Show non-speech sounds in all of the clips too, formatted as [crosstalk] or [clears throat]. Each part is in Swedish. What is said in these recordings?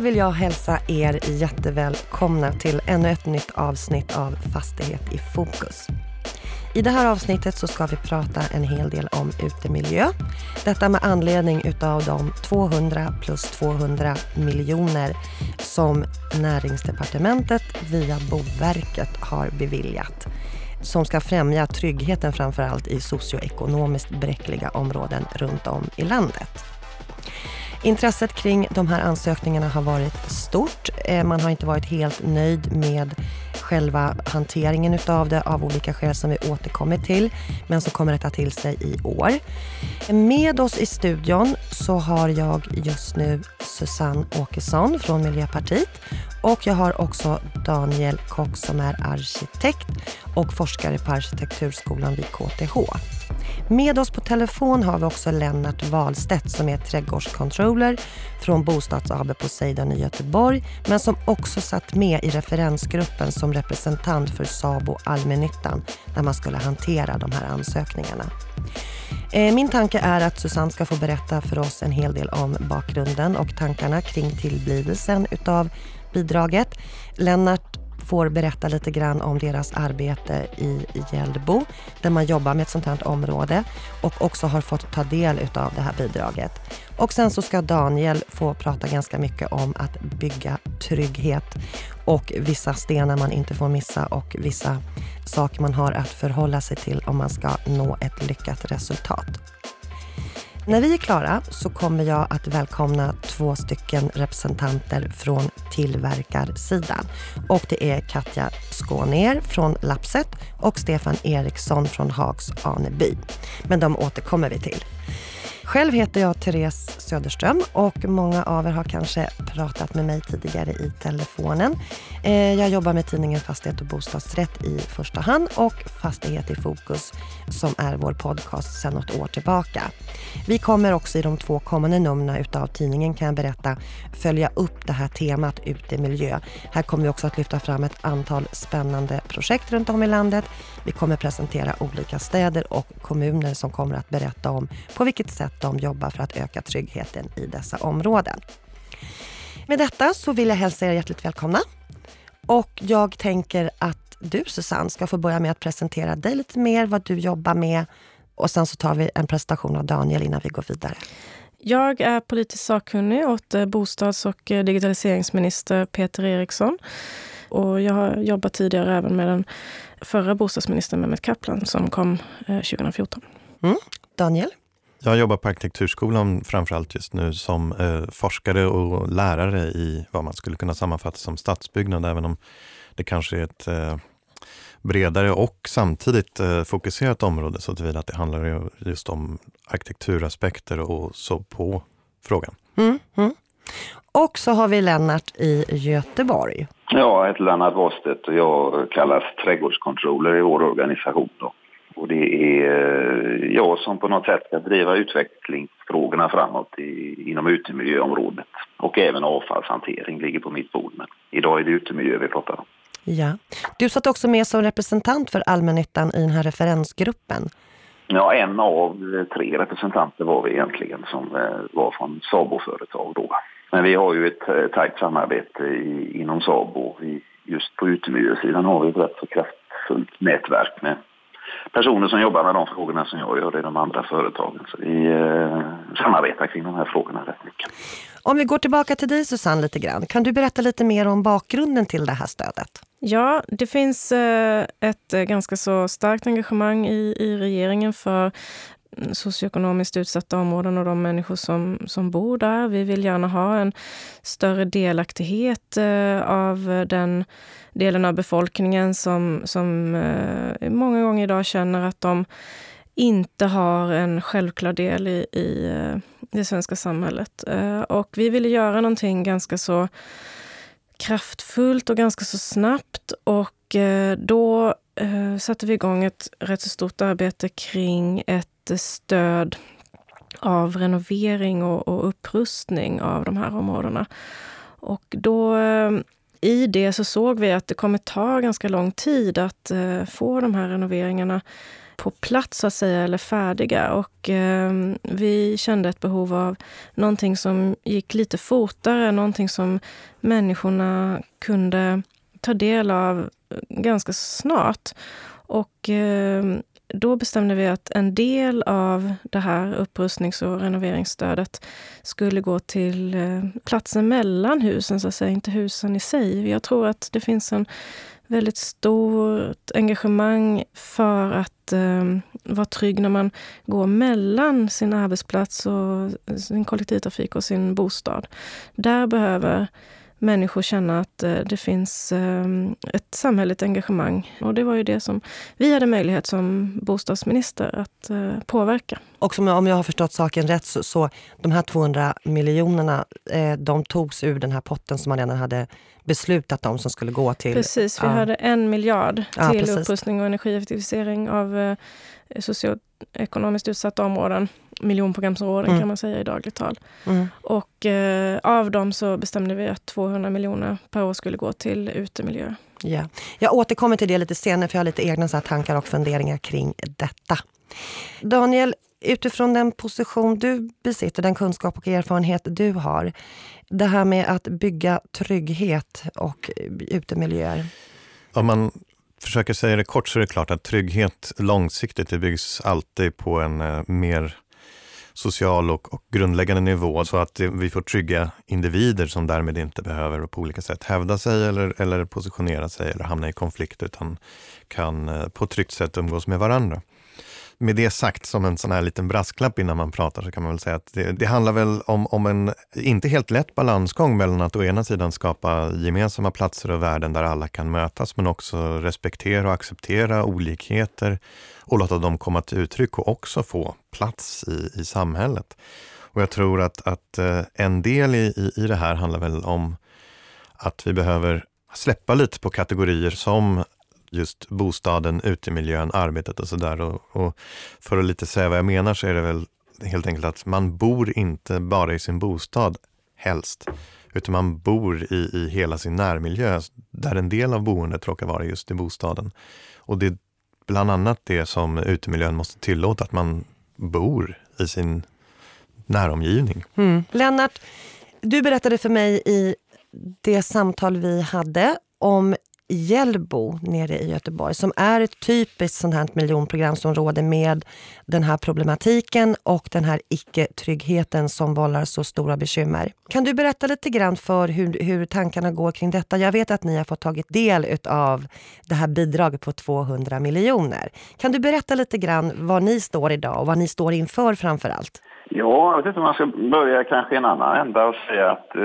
Då vill jag hälsa er jättevälkomna till ännu ett nytt avsnitt av Fastighet i fokus. I det här avsnittet så ska vi prata en hel del om utemiljö. Detta med anledning utav de 200 plus 200 miljoner som Näringsdepartementet via Boverket har beviljat som ska främja tryggheten framför allt i socioekonomiskt bräckliga områden runt om i landet. Intresset kring de här ansökningarna har varit stort. Eh, man har inte varit helt nöjd med själva hanteringen utav det av olika skäl som vi återkommer till, men som kommer att ta till sig i år. Med oss i studion så har jag just nu Susanne Åkesson från Miljöpartiet och jag har också Daniel Kock som är arkitekt och forskare på Arkitekturskolan vid KTH. Med oss på telefon har vi också Lennart Wahlstedt som är trädgårdscontroller från Bostads AB Poseidon i Göteborg men som också satt med i referensgruppen som representant för Sabo Allmännyttan när man skulle hantera de här ansökningarna. Eh, min tanke är att Susanne ska få berätta för oss en hel del om bakgrunden och tankarna kring tillblivelsen utav bidraget. Lennart får berätta lite grann om deras arbete i Hjällbo där man jobbar med ett sånt här område och också har fått ta del utav det här bidraget. Och sen så ska Daniel få prata ganska mycket om att bygga trygghet och vissa stenar man inte får missa och vissa saker man har att förhålla sig till om man ska nå ett lyckat resultat. När vi är klara så kommer jag att välkomna två stycken representanter från tillverkarsidan. Och det är Katja Skåner från Lapset och Stefan Eriksson från Hags Aneby. Men de återkommer vi till. Själv heter jag Therese Söderström och många av er har kanske pratat med mig tidigare i telefonen. Eh, jag jobbar med tidningen Fastighet och bostadsrätt i första hand och Fastighet i fokus som är vår podcast sedan något år tillbaka. Vi kommer också i de två kommande numren utav tidningen kan jag berätta följa upp det här temat ute i miljö. Här kommer vi också att lyfta fram ett antal spännande projekt runt om i landet. Vi kommer presentera olika städer och kommuner som kommer att berätta om på vilket sätt de jobbar för att öka tryggheten i dessa områden. Med detta så vill jag hälsa er hjärtligt välkomna. Och jag tänker att du Susanne ska få börja med att presentera dig lite mer, vad du jobbar med och sen så tar vi en presentation av Daniel innan vi går vidare. Jag är politisk sakkunnig åt eh, bostads och eh, digitaliseringsminister Peter Eriksson. Och jag har jobbat tidigare även med den förra bostadsministern Mehmet Kaplan som kom 2014. Eh, mm. Daniel? Jag jobbar på Arkitekturskolan framförallt just nu som eh, forskare och lärare i vad man skulle kunna sammanfatta som stadsbyggnad, även om det kanske är ett eh, bredare och samtidigt eh, fokuserat område så tillvida att det handlar just om arkitekturaspekter och så på frågan. Mm, mm. Och så har vi Lennart i Göteborg. Ja, jag heter Lennart Wastedt och jag kallas trädgårdscontroller i vår organisation. Då. Och det är eh, jag som på något sätt ska driva utvecklingsfrågorna framåt i, inom utemiljöområdet. Och även avfallshantering ligger på mitt bord. Men idag är det utemiljö vi pratar om. Ja. Du satt också med som representant för allmännyttan i den här referensgruppen. Ja, en av tre representanter var vi egentligen som eh, var från Sabo-företag då. Men vi har ju ett eh, tajt samarbete i, inom Sabo. Just på utemiljösidan har vi ett rätt så kraftfullt nätverk med personer som jobbar med de frågorna som jag gör i de andra företagen. Så vi eh, samarbetar kring de här frågorna rätt mycket. Om vi går tillbaka till dig Susanne lite grann. Kan du berätta lite mer om bakgrunden till det här stödet? Ja, det finns eh, ett eh, ganska så starkt engagemang i, i regeringen för Mm, socioekonomiskt utsatta områden och de människor som, som bor där. Vi vill gärna ha en större delaktighet eh, av den delen av befolkningen som, som eh, många gånger idag känner att de inte har en självklar del i, i eh, det svenska samhället. Eh, och vi ville göra någonting ganska så kraftfullt och ganska så snabbt. Och eh, då eh, satte vi igång ett rätt så stort arbete kring ett stöd av renovering och, och upprustning av de här områdena. Och då eh, i det så såg vi att det kommer ta ganska lång tid att eh, få de här renoveringarna på plats så att säga, eller färdiga. Och eh, vi kände ett behov av någonting som gick lite fortare, någonting som människorna kunde ta del av eh, ganska snart. Och eh, då bestämde vi att en del av det här upprustnings och renoveringsstödet skulle gå till eh, platsen mellan husen, så att säga, inte husen i sig. Jag tror att det finns en väldigt stort engagemang för att eh, vara trygg när man går mellan sin arbetsplats och sin kollektivtrafik och sin bostad. Där behöver människor känna att eh, det finns eh, ett samhälleligt engagemang. Och det var ju det som vi hade möjlighet som bostadsminister att eh, påverka. Och som, om jag har förstått saken rätt så, så de här 200 miljonerna, de togs ur den här potten som man redan hade beslutat om som skulle gå till... Precis, vi ja. hade en miljard till ja, upprustning och energieffektivisering av socioekonomiskt utsatta områden miljonprogramsområden mm. kan man säga i dagligt tal. Mm. Och eh, av dem så bestämde vi att 200 miljoner per år skulle gå till utemiljö. Ja. Jag återkommer till det lite senare för jag har lite egna så tankar och funderingar kring detta. Daniel, utifrån den position du besitter, den kunskap och erfarenhet du har. Det här med att bygga trygghet och utemiljöer. Om man försöker säga det kort så är det klart att trygghet långsiktigt det byggs alltid på en eh, mer social och, och grundläggande nivå. Så att vi får trygga individer som därmed inte behöver på olika sätt hävda sig eller, eller positionera sig eller hamna i konflikt utan kan eh, på ett tryggt sätt umgås med varandra med det sagt som en sån här liten brasklapp innan man pratar så kan man väl säga att det, det, handlar väl om, om en inte helt lätt balansgång mellan att å ena sidan skapa gemensamma platser och värden där alla kan mötas men också respektera och acceptera olikheter och låta dem komma till uttryck och också få plats i, i samhället. Och jag tror att, att eh, en del i, i, i det här handlar väl om att vi behöver släppa lite på kategorier som just bostaden, utemiljön, arbetet och sådär. Och, och, för att lite säga vad jag menar så är det väl helt enkelt att man bor inte bara i sin bostad, helst, utan man bor i, i hela sin närmiljö, där en del av boendet råkar vara just i bostaden. Och det är bland annat det som utemiljön måste tillåta, att man bor i sin näromgivning. Mm. Lennart, du berättade för mig i det samtal vi hade om Hjällbo nere i Göteborg som är ett typiskt sånt här miljonprogramsområde med den här problematiken och den här icke-tryggheten som vållar så stora bekymmer. Kan du berätta lite grann för hur, hur tankarna går kring detta? Jag vet att ni har fått tagit del av det här bidraget på 200 miljoner. Kan du berätta lite grann var ni står idag och vad ni står inför framför allt? Ja, jag vet inte om man ska börja kanske en annan ända och säga att eh,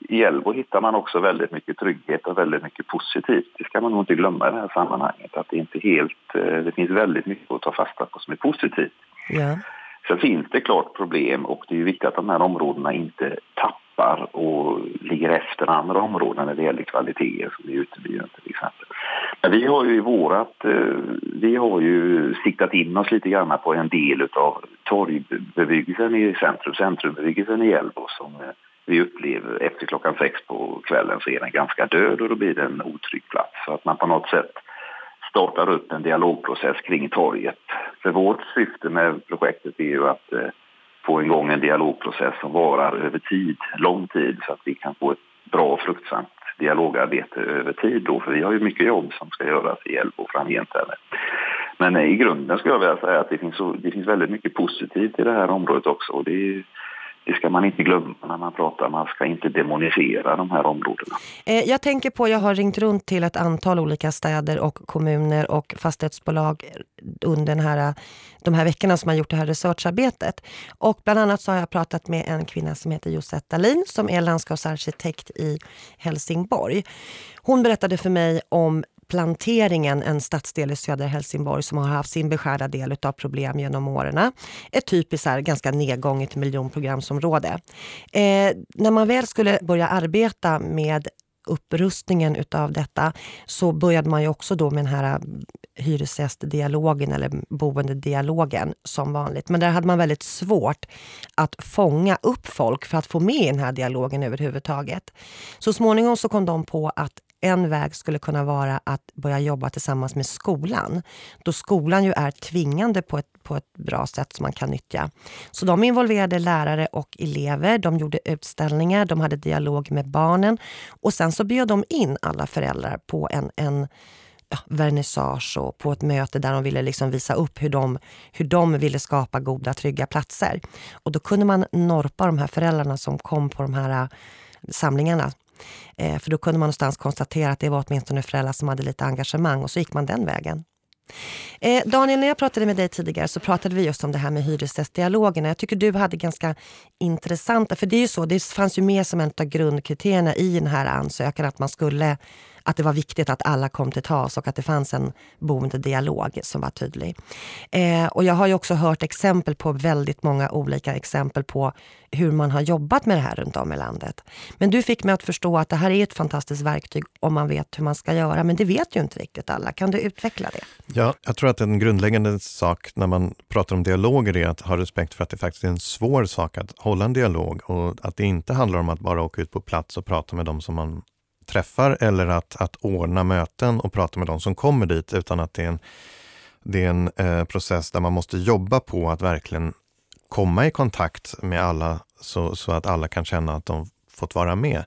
i Hjällbo hittar man också väldigt mycket trygghet och väldigt mycket positivt. Det ska man nog inte glömma i det här sammanhanget. Att det inte helt, eh, det finns väldigt mycket att ta fasta på som är positivt. Ja. Sen finns det klart problem och det är viktigt att de här områdena inte tappar och ligger efter andra områden när det gäller kvaliteter som i utemiljön till exempel. Men vi har ju i vårat, eh, vi har ju siktat in oss lite grann på en del av torgbebyggelsen i centrum, centrumbebyggelsen i Hjällbo som eh, vi upplever efter klockan sex på kvällen så är den ganska död och då blir det en otrygg plats. Så att man på något sätt startar upp en dialogprocess kring torget. För vårt syfte med projektet är ju att eh, få igång en dialogprocess som varar över tid, lång tid, så att vi kan få ett bra och fruktsamt dialogarbete över tid då, för vi har ju mycket jobb som ska göras i Hjällbo framgent. Men i grunden skulle jag vilja säga att det finns, så, det finns väldigt mycket positivt i det här området också. Och det är, det ska man inte glömma när man pratar. Man ska inte demonisera de här områdena. Eh, jag tänker på, jag har ringt runt till ett antal olika städer och kommuner och fastighetsbolag under den här, de här veckorna som har gjort det här researcharbetet. Och bland annat så har jag pratat med en kvinna som heter Josette Dahlin som är landskapsarkitekt i Helsingborg. Hon berättade för mig om Planteringen, en stadsdel i södra Helsingborg som har haft sin beskärda del av problem genom åren. Ett typiskt här, ganska nedgånget miljonprogramsområde. Eh, när man väl skulle börja arbeta med upprustningen utav detta så började man ju också då med den här eh, hyresgästdialogen eller boendedialogen som vanligt. Men där hade man väldigt svårt att fånga upp folk för att få med i den här dialogen överhuvudtaget. Så småningom så kom de på att en väg skulle kunna vara att börja jobba tillsammans med skolan. Då skolan ju är tvingande på ett, på ett bra sätt som man kan nyttja. Så de involverade lärare och elever, de gjorde utställningar, de hade dialog med barnen och sen så bjöd de in alla föräldrar på en, en ja, vernissage och på ett möte där de ville liksom visa upp hur de, hur de ville skapa goda, trygga platser. Och då kunde man norpa de här föräldrarna som kom på de här äh, samlingarna. Eh, för då kunde man någonstans konstatera att det var åtminstone föräldrar som hade lite engagemang och så gick man den vägen. Eh, Daniel, när jag pratade med dig tidigare så pratade vi just om det här med hyresgästdialogerna. Jag tycker du hade ganska intressanta, för det är ju så, det fanns ju med som en av grundkriterierna i den här ansökan att man skulle att det var viktigt att alla kom till tals och att det fanns en boendedialog som var tydlig. Eh, och jag har ju också hört exempel på väldigt många olika exempel på hur man har jobbat med det här runt om i landet. Men du fick mig att förstå att det här är ett fantastiskt verktyg om man vet hur man ska göra, men det vet ju inte riktigt alla. Kan du utveckla det? Ja, jag tror att en grundläggande sak när man pratar om dialoger är att ha respekt för att det faktiskt är en svår sak att hålla en dialog och att det inte handlar om att bara åka ut på plats och prata med dem som man träffar eller att, att ordna möten och prata med de som kommer dit, utan att det är en, det är en eh, process där man måste jobba på att verkligen komma i kontakt med alla så, så att alla kan känna att de fått vara med.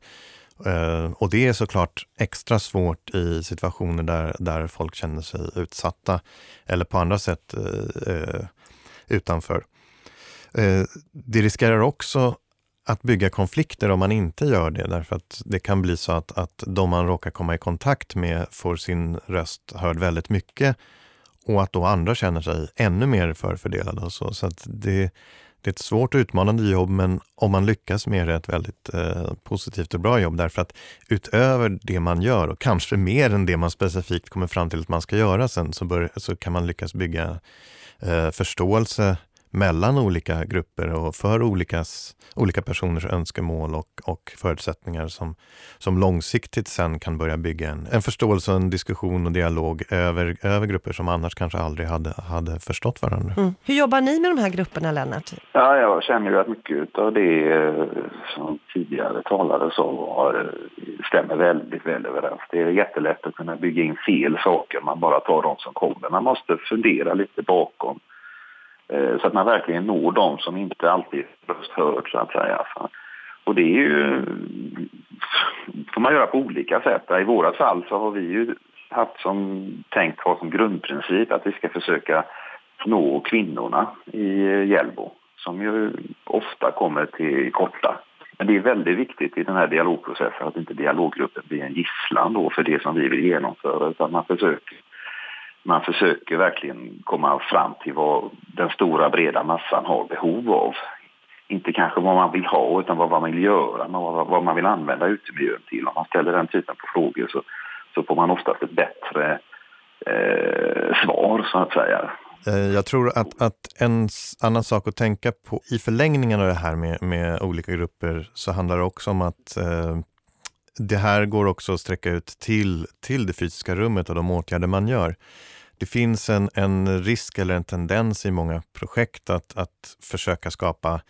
Eh, och det är såklart extra svårt i situationer där, där folk känner sig utsatta eller på andra sätt eh, eh utanför. Eh, det riskerar också att bygga konflikter om man inte gör det, därför att det kan bli så att, att de man råkar komma i kontakt med får sin röst hörd väldigt mycket och att då andra känner sig ännu mer förfördelade. Och så så att det, det är ett svårt och utmanande jobb, men om man lyckas med det ett väldigt eh, positivt och bra jobb, därför att utöver det man gör, och kanske mer än det man specifikt kommer fram till att man ska göra sen, så, bör, så kan man lyckas bygga eh, förståelse mellan olika grupper och för olikas, olika personers önskemål och, och förutsättningar som, som långsiktigt sen kan börja bygga en, en förståelse, en diskussion och dialog över, över grupper som annars kanske aldrig hade, hade förstått varandra. Mm. Hur jobbar ni med de här grupperna, Lennart? Ja, jag känner ju att mycket av det eh, som tidigare talare sa var, stämmer väldigt väl överens. Det är jättelätt att kunna bygga in fel saker, man bara tar de som kommer. Man måste fundera lite bakom Eh, Eh, så att man verkligen når dem som inte alltid röst hörd så att säga. Och det är ju, får man göra på olika sätt. I våra fall så har vi ju haft som tänkt ha som grundprincip att vi ska försöka nå kvinnorna i Hjällbo som ju ofta kommer till korta. Men det är väldigt viktigt i den här dialogprocessen att inte dialoggruppen blir en gisslan då för det som vi vill genomföra utan man försöker man försöker verkligen komma fram till vad den stora breda massan har behov av. Inte kanske vad man vill ha utan vad man vill göra, vad man vill använda utemiljön till. Om man ställer den typen av frågor så, så får man oftast ett bättre eh, svar så att säga. Eh, jag tror att, att en annan sak att tänka på i förlängningen av det här med, med olika grupper så handlar det också om att eh, det här går också att sträcka ut till, till det fysiska rummet och de åtgärder man gör det finns en, en risk eller en tendens i många projekt att, att försöka skapa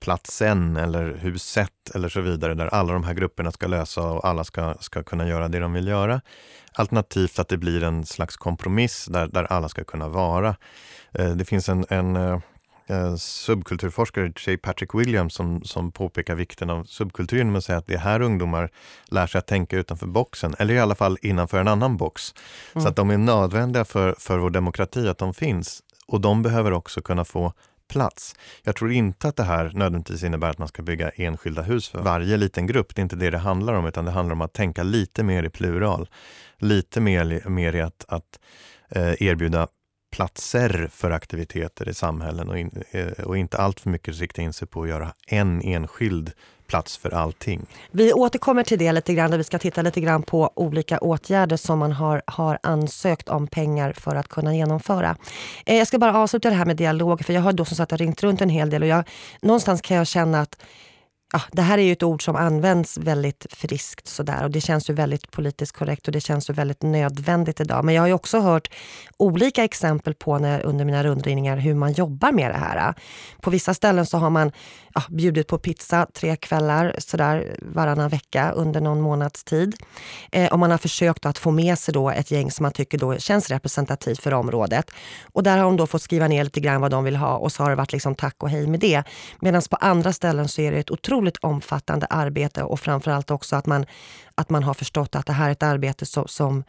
platsen eller huset eller så vidare där alla de här grupperna ska lösa och alla ska, ska kunna göra det de vill göra. Alternativt att det blir en slags kompromiss där, där alla ska kunna vara. Eh, det finns en, en eh, eh, subkulturforskare, J. Patrick Williams, som, som påpekar vikten av subkulturen med att säga att det är här ungdomar lär sig att tänka utanför boxen, eller i alla fall innanför en annan box. Mm. Så att de är nödvändiga för, för vår demokrati, att de finns. Och de behöver också kunna få plats. Jag tror inte att det här nödvändigtvis innebär att man ska bygga enskilda hus för varje liten grupp. Det är inte det det handlar om, utan det handlar om att tänka lite mer i plural. Lite mer, mer i att, att eh, erbjuda platser för aktiviteter i samhällen och, in, eh, och inte allt för mycket rikta in sig på att göra en enskild plats för allting. Vi återkommer till det lite grann, där vi ska titta lite grann på olika åtgärder som man har, har ansökt om pengar för att kunna genomföra. Eh, jag ska bara avsluta det här med dialog, för jag har då som sagt ringt runt en hel del och jag, någonstans kan jag känna att ja, det här är ju ett ord som används väldigt friskt sådär och det känns ju väldigt politiskt korrekt och det känns ju väldigt nödvändigt idag. Men jag har ju också hört olika exempel på när, under mina rundringningar hur man jobbar med det här. På vissa ställen så har man ja, bjudit på pizza tre kvällar sådär varannan vecka under någon månads tid. Eh, och man har försökt att få med sig då ett gäng som man tycker då känns representativt för området. Och där har de då fått skriva ner lite grann vad de vill ha och så har det varit liksom tack och hej med det. Medan på andra ställen så är det ett otroligt omfattande arbete och framförallt också att man, att man har förstått att det här är ett arbete som, som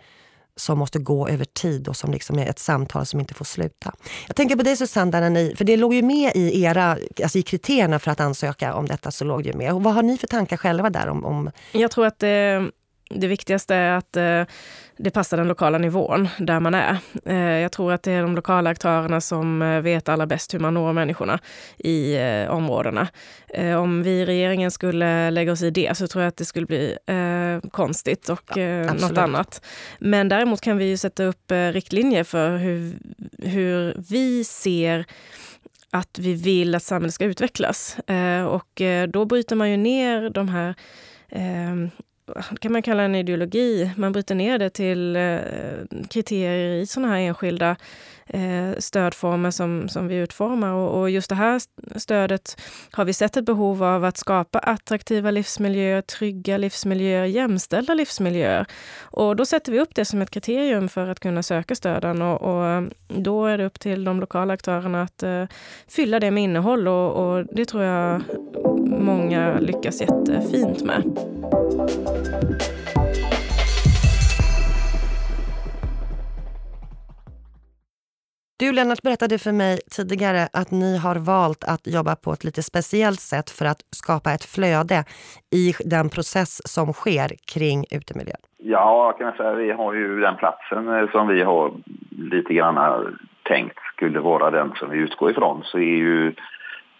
som måste gå över tid och som liksom är ett samtal som inte får sluta. Jag tänker på dig Susanne, när ni, för det låg ju med i era, alltså i kriterierna för att ansöka om detta så låg det med. Och vad har ni för tankar själva där om? om... Jag tror att det, det viktigaste är att eh, det passar den lokala nivån där man är. Eh, jag tror att det är de lokala aktörerna som eh, vet allra bäst hur man når människorna i områdena. Om vi i regeringen skulle lägga oss i det så tror jag att det skulle bli konstigt och ja, något annat. Men däremot kan vi ju sätta upp riktlinjer för hur, hur vi ser att vi vill att samhället ska utvecklas. och då bryter man ju ner de här kan man kalla en ideologi. Man bryter ner det till eh, kriterier i sådana här enskilda eh, stödformer som, som vi utformar. Och, och, just det här stödet har vi sett ett behov av att skapa attraktiva livsmiljöer, trygga livsmiljöer, jämställda livsmiljöer. Och då sätter vi upp det som ett kriterium för att kunna söka stöden och, och eh, då är det upp till de lokala aktörerna att uh, fylla det med innehåll och, och det tror jag många lyckas jättefint med. Du Lennart berättade för mig tidigare att ni har valt att jobba på ett lite speciellt sätt för att skapa ett flöde i den process som sker kring utemiljön. Ja, kan jag säga. Vi har ju den platsen eh, som vi har lite grann tänkt skulle vara den som vi utgår ifrån. Så är ju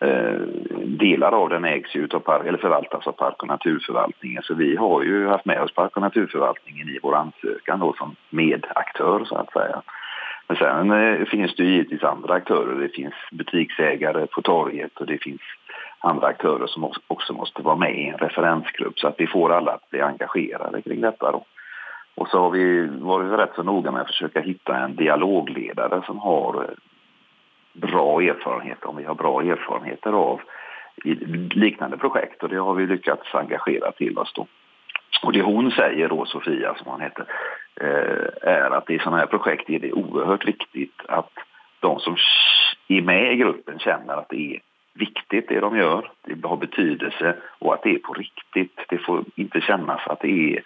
Eh, delar av den ägs ju av eller förvaltas av Park och naturförvaltningen. Så vi har ju haft med oss Park och naturförvaltningen i vår ansökan då som medaktör så att säga. Men sen eh, finns det givetvis andra aktörer. Det finns butiksägare på torget och det finns andra aktörer som också måste vara med i en referensgrupp så att vi får alla att bli engagerade kring detta. Då. Och så har vi varit rätt så noga med att försöka hitta en dialogledare som har eh, bra erfarenheter, om vi har bra erfarenheter av liknande projekt och det har vi lyckats engagera till oss då. Och det hon säger då, Sofia som hon heter, eh, är att i sådana här projekt är det oerhört viktigt att de som är med i gruppen känner att det är viktigt det de gör, det har betydelse och att det är på riktigt. Det får inte kännas att det är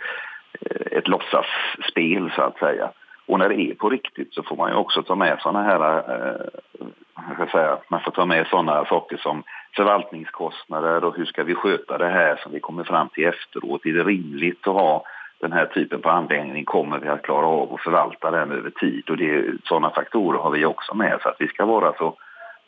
eh, ett låtsasspel så att säga. Och när det är på riktigt så får man ju också ta med sådana här, eh, eh, säga, man får ta med sådana saker som förvaltningskostnader och hur ska vi sköta det här som vi kommer fram till efteråt. Är det rimligt att ha den här typen på anläggning? Kommer vi att klara av att förvalta den över tid? Och det, sådana faktorer har vi också med så att vi ska vara så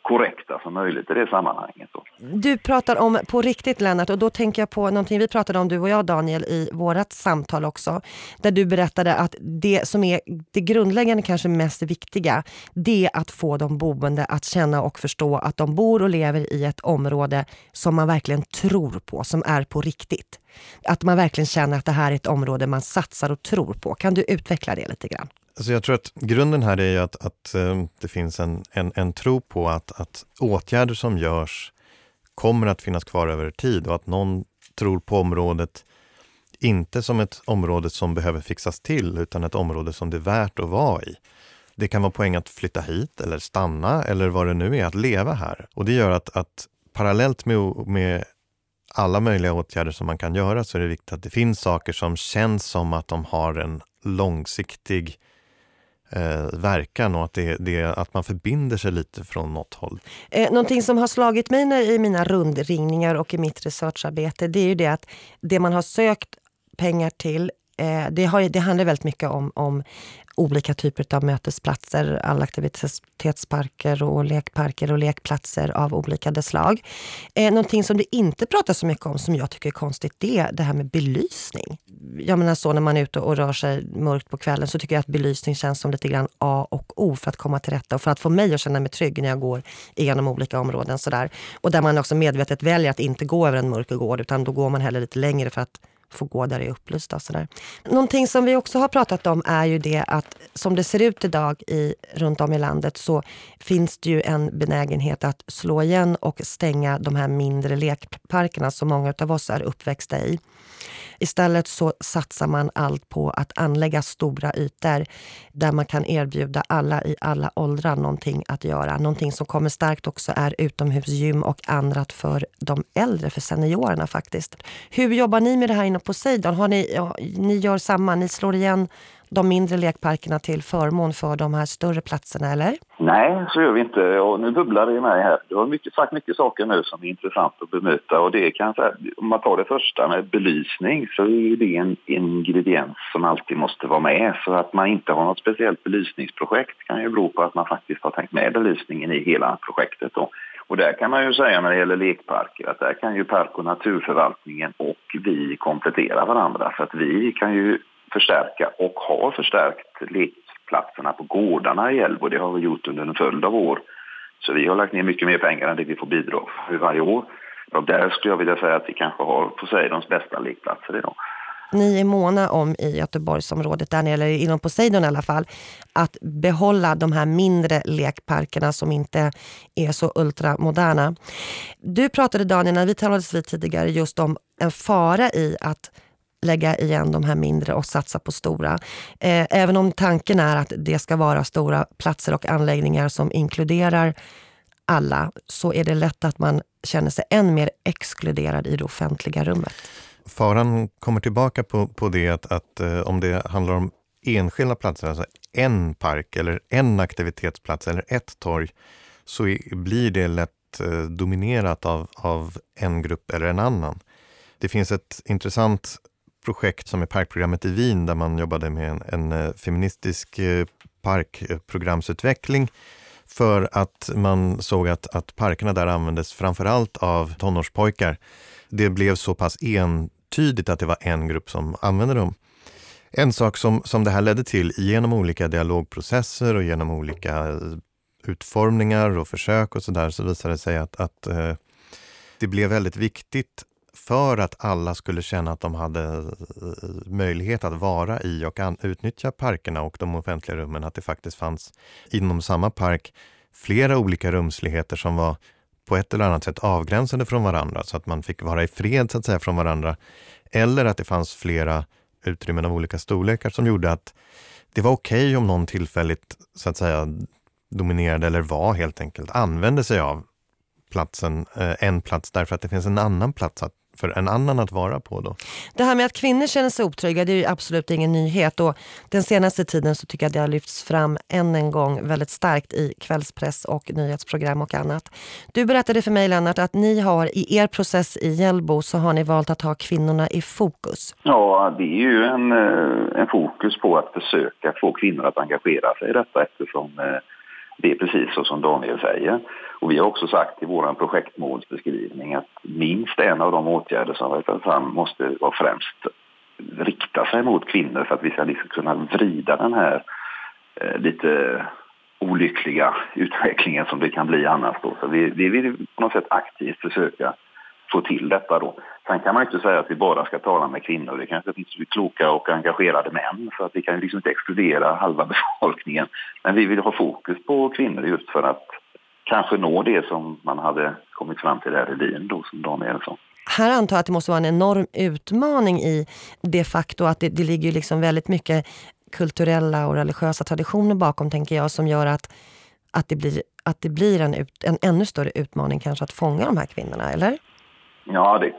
korrekta som möjligt i det sammanhanget. Du pratar om på riktigt Lennart och då tänker jag på någonting vi pratade om du och jag Daniel i vårat samtal också. Där du berättade att det som är det grundläggande kanske mest viktiga det är att få de boende att känna och förstå att de bor och lever i ett område som man verkligen tror på, som är på riktigt. Att man verkligen känner att det här är ett område man satsar och tror på. Kan du utveckla det lite grann? Alltså jag tror att grunden här är att, att eh, det finns en, en, en tro på att, att åtgärder som görs kommer att finnas kvar över tid och att någon tror på området inte som ett område som behöver fixas till utan ett område som det är värt att vara i. Det kan vara poäng att flytta hit eller stanna eller vad det nu är, att leva här. Och det gör att, att parallellt med, med alla möjliga åtgärder som man kan göra så är det viktigt att det finns saker som känns som att de har en långsiktig eh, verkan och att, det, det, att man förbinder sig lite från något håll. Eh, någonting som har slagit mig när, i mina rundringningar och i mitt researcharbete det är ju det att det man har sökt pengar till eh, det, har, det handlar väldigt mycket om, om olika typer av mötesplatser, alla aktivitetsparker och lekparker och lekplatser av olika slag. Eh, någonting som det inte pratas så mycket om, som jag tycker är konstigt, det är det här med belysning. Jag menar så när man är ute och rör sig mörkt på kvällen så tycker jag att belysning känns som lite grann A och O för att komma till rätta och för att få mig att känna mig trygg när jag går igenom olika områden. Sådär. Och där man också medvetet väljer att inte gå över en mörk gård utan då går man hellre lite längre för att få gå där det är upplyst. Och sådär. Någonting som vi också har pratat om är ju det att som det ser ut idag i, runt om i landet så finns det ju en benägenhet att slå igen och stänga de här mindre lekparkerna som många av oss är uppväxta i. Istället så satsar man allt på att anlägga stora ytor där man kan erbjuda alla i alla åldrar någonting att göra. Någonting som kommer starkt också är utomhusgym och annat för de äldre, för seniorerna faktiskt. Hur jobbar ni med det här inom Poseidon? Har ni, ja, ni gör samma, ni slår igen de mindre lekparkerna till förmån för de här större platserna, eller? Nej, så gör vi inte. Och nu bubblar det i mig här. Du har mycket, sagt mycket saker nu som är intressant att bemöta. Och det är kanske, om man tar det första med belysning så är det en ingrediens som alltid måste vara med. Så att man inte har något speciellt belysningsprojekt kan ju bero på att man faktiskt har tänkt med belysningen i hela projektet. Då. Och där kan man ju säga när det gäller lekparker att där kan ju Park och naturförvaltningen och vi komplettera varandra. För att vi kan ju förstärka och har förstärkt lekplatserna på gårdarna i Hjällbo. Det har vi gjort under en följd av år. Så vi har lagt ner mycket mer pengar än det vi får bidrag för varje år. Och där skulle jag vilja säga att vi kanske har Poseidons bästa lekplatser idag. Ni är måna om i Göteborgsområdet, där eller inom Poseidon i alla fall, att behålla de här mindre lekparkerna som inte är så ultramoderna. Du pratade Daniel, när vi talades vid tidigare, just om en fara i att lägga igen de här mindre och satsa på stora. Eh, även om tanken är att det ska vara stora platser och anläggningar som inkluderar alla, så är det lätt att man känner sig än mer exkluderad i det offentliga rummet. Faran kommer tillbaka på, på det att, att eh, om det handlar om enskilda platser, alltså en park eller en aktivitetsplats eller ett torg, så blir det lätt eh, dominerat av, av en grupp eller en annan. Det finns ett intressant projekt som är parkprogrammet i Wien där man jobbade med en, en eh, feministisk eh, parkprogramsutveckling för att man såg att, att parkerna där användes framförallt av tonårspojkar. Det blev så pass entydigt att det var en grupp som använde dem. En sak som, som det här ledde till genom olika dialogprocesser och genom olika eh, utformningar och försök och så där så visade det sig att, att eh, det blev väldigt viktigt för att alla skulle känna att de hade eh, möjlighet att vara i och utnyttja parkerna och de offentliga rummen, att det faktiskt fanns inom samma park flera olika rumsligheter som var på ett eller annat sätt avgränsade från varandra så att man fick vara i fred så att säga från varandra. Eller att det fanns flera utrymmen av olika storlekar som gjorde att det var okej okay om någon tillfälligt så att säga dominerade eller var helt enkelt, använde sig av platsen, eh, en plats därför att det finns en annan plats att för en annan att vara på då? Det här med att kvinnor känner sig otrygga det är absolut ingen nyhet. Och den senaste tiden så tycker jag det har lyfts fram än en gång väldigt starkt i kvällspress och nyhetsprogram och annat. Du berättade för mig Lennart att ni har i er process i Hjällbo så har ni valt att ha kvinnorna i fokus. Ja, det är ju en, eh, en fokus på att försöka få kvinnor att engagera sig i detta eftersom eh, det är precis så som Daniel säger. Och vi har också sagt i vår projektmålsbeskrivning att minst en av de åtgärder som vi tar fram måste vara främst rikta sig mot kvinnor för att vi ska liksom kunna vrida den här eh, lite olyckliga [laughs] utvecklingen som det kan bli annars. Då. Så vi, vi vill på något sätt aktivt försöka få till detta. Då. Sen kan man inte säga att vi bara ska tala med kvinnor. Det kanske finns kloka och engagerade män så att vi kan liksom inte exkludera halva [laughs] befolkningen. Men vi vill ha fokus på kvinnor just för att kanske nå det som man hade kommit fram till där i Wien då, som Daniel sa. Här antar jag att det måste vara en enorm utmaning i det faktum att det, det ligger liksom väldigt mycket kulturella och religiösa traditioner bakom, tänker jag, som gör att, att det blir, att det blir en, ut, en ännu större utmaning kanske att fånga de här kvinnorna, eller? Ja, det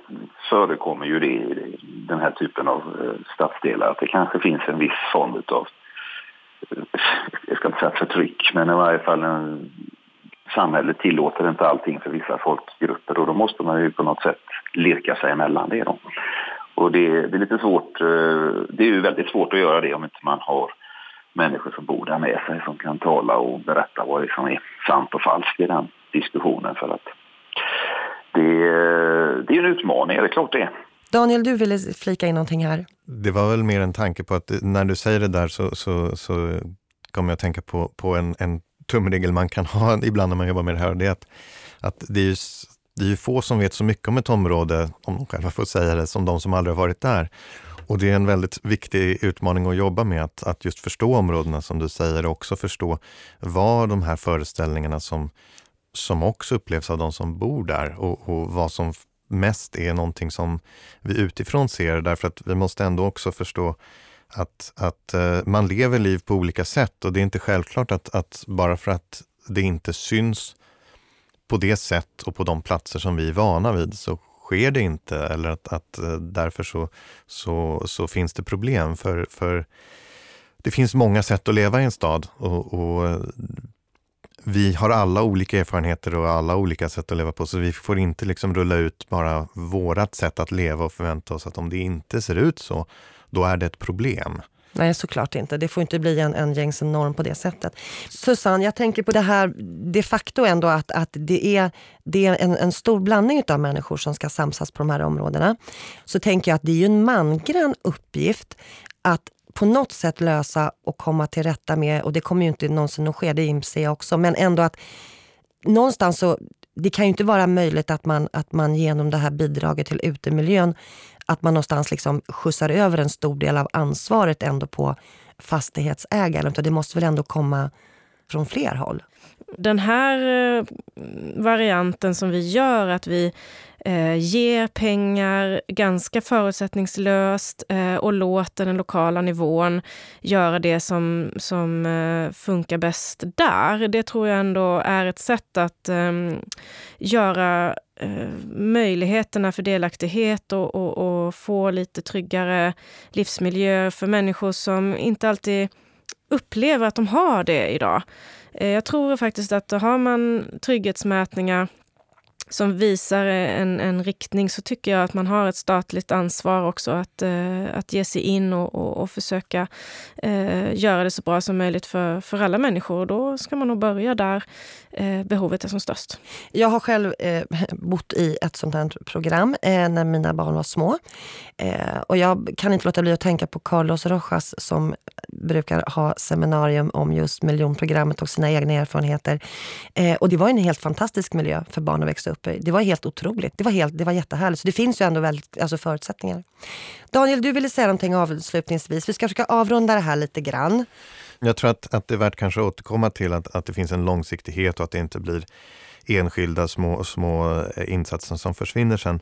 förekommer ju det i den här typen av eh, stadsdelar. Att det kanske finns en viss form av, eh, jag ska inte säga förtryck, men i varje fall en, samhället tillåter inte allting för vissa folkgrupper och då måste man ju på något sätt lirka sig emellan det. Då. Och det, det, är lite svårt, eh, det är ju väldigt svårt att göra det om inte man har människor som bor där med sig som kan tala och berätta vad det är som är sant och falskt i den diskussionen. För att det, det är en utmaning, det är klart det Daniel, du ville flika in någonting här. Det var väl mer en tanke på att när du säger det där så, så, så kommer jag att tänka på, på en, en tumregel man kan ha [laughs] ibland när man jobbar med det här. Det är att, att det är ju, det är ju få som vet så mycket om ett område, om de själva får säga det, som de som aldrig har varit där. Och det är en väldigt viktig utmaning att jobba med, att, att just förstå områdena som du säger och också förstå vad de här föreställningarna som, som också upplevs av de som bor där och, och vad som mest är någonting som vi utifrån ser, därför att vi måste ändå också förstå att, att eh, man lever liv på olika sätt och det är inte självklart att, att bara för att det inte syns på det sätt och på de platser som vi är vana vid så sker det inte eller att, att eh, därför så, så, så finns det problem. För, för det finns många sätt att leva i en stad och, och eh, vi har alla olika erfarenheter och alla olika sätt att leva på, så vi får inte liksom rulla ut bara vårat sätt att leva och förvänta oss att om det inte ser ut så, då är det ett problem. Nej, såklart inte. Det får inte bli en, en gängse norm på det sättet. Susanne, jag tänker på det här de facto ändå att, att det är, det är en, en stor blandning av människor som ska samsas på de här områdena. Så tänker jag att det är ju en mangrann uppgift att på något sätt lösa och komma till rätta med, och det kommer ju inte någonsin att ske, det inser jag också, men ändå att någonstans så, det kan ju inte vara möjligt att man, att man genom det här bidraget till utemiljön, att man någonstans liksom skjutsar över en stor del av ansvaret ändå på fastighetsägaren, utan det måste väl ändå komma från fler håll? Den här eh, varianten som vi gör, att vi eh, ger pengar ganska förutsättningslöst eh, och låter den lokala nivån göra det som, som eh, funkar bäst där. Det tror jag ändå är ett sätt att ehm, göra eh, möjligheterna för delaktighet och, och, och få lite tryggare livsmiljö för människor som inte alltid upplever att de har det idag. Eh, jag tror faktiskt att har man trygghetsmätningar som visar en, en riktning så tycker jag att man har ett statligt ansvar också att, eh, att ge sig in och, och, och försöka eh, göra det så bra som möjligt för, för alla människor. Och då ska man nog börja där eh, behovet är som störst. Jag har själv eh, bott i ett sånt här program eh, när mina barn var små. Eh, och jag kan inte låta bli att tänka på Carlos Rojas som brukar ha seminarium om just miljonprogrammet och sina egna erfarenheter. Eh, och det var en helt fantastisk miljö för barn att växa upp uppe. Det var helt otroligt. Det var, helt, det var jättehärligt. Så det finns ju ändå väldigt, alltså förutsättningar. Daniel, du ville säga någonting avslutningsvis. Vi ska försöka avrunda det här lite grann. Jag tror att, att det är värt kanske att återkomma till att, att det finns en långsiktighet och att det inte blir enskilda små, små eh, insatser som försvinner sen.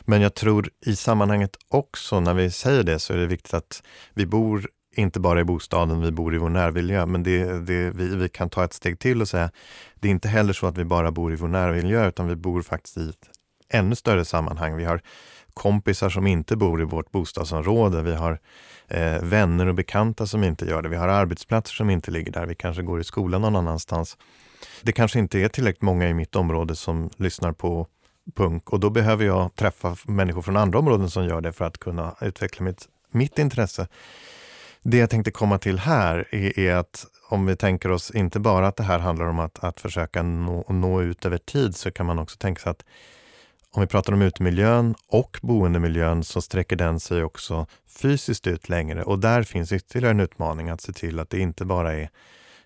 Men jag tror i sammanhanget också, när vi säger det, så är det viktigt att vi bor inte bara i bostaden, vi bor i vår närmiljö. Men det, det, vi, vi kan ta ett steg till och säga, det är inte heller så att vi bara bor i vår närmiljö, utan vi bor faktiskt i ett ännu större sammanhang. Vi har kompisar som inte bor i vårt bostadsområde. Vi har eh, vänner och bekanta som inte gör det. Vi har arbetsplatser som inte ligger där. Vi kanske går i skolan någon annanstans. Det kanske inte är tillräckligt många i mitt område som lyssnar på punk och då behöver jag träffa människor från andra områden som gör det för att kunna utveckla mitt, mitt intresse. Det jag tänkte komma till här är, är, att om vi tänker oss inte bara att det här handlar om att, att försöka nå, nå ut över tid så kan man också tänka sig att om vi pratar om utemiljön och boendemiljön så sträcker den sig också fysiskt ut längre. Och där finns ytterligare en utmaning att se till att det inte bara är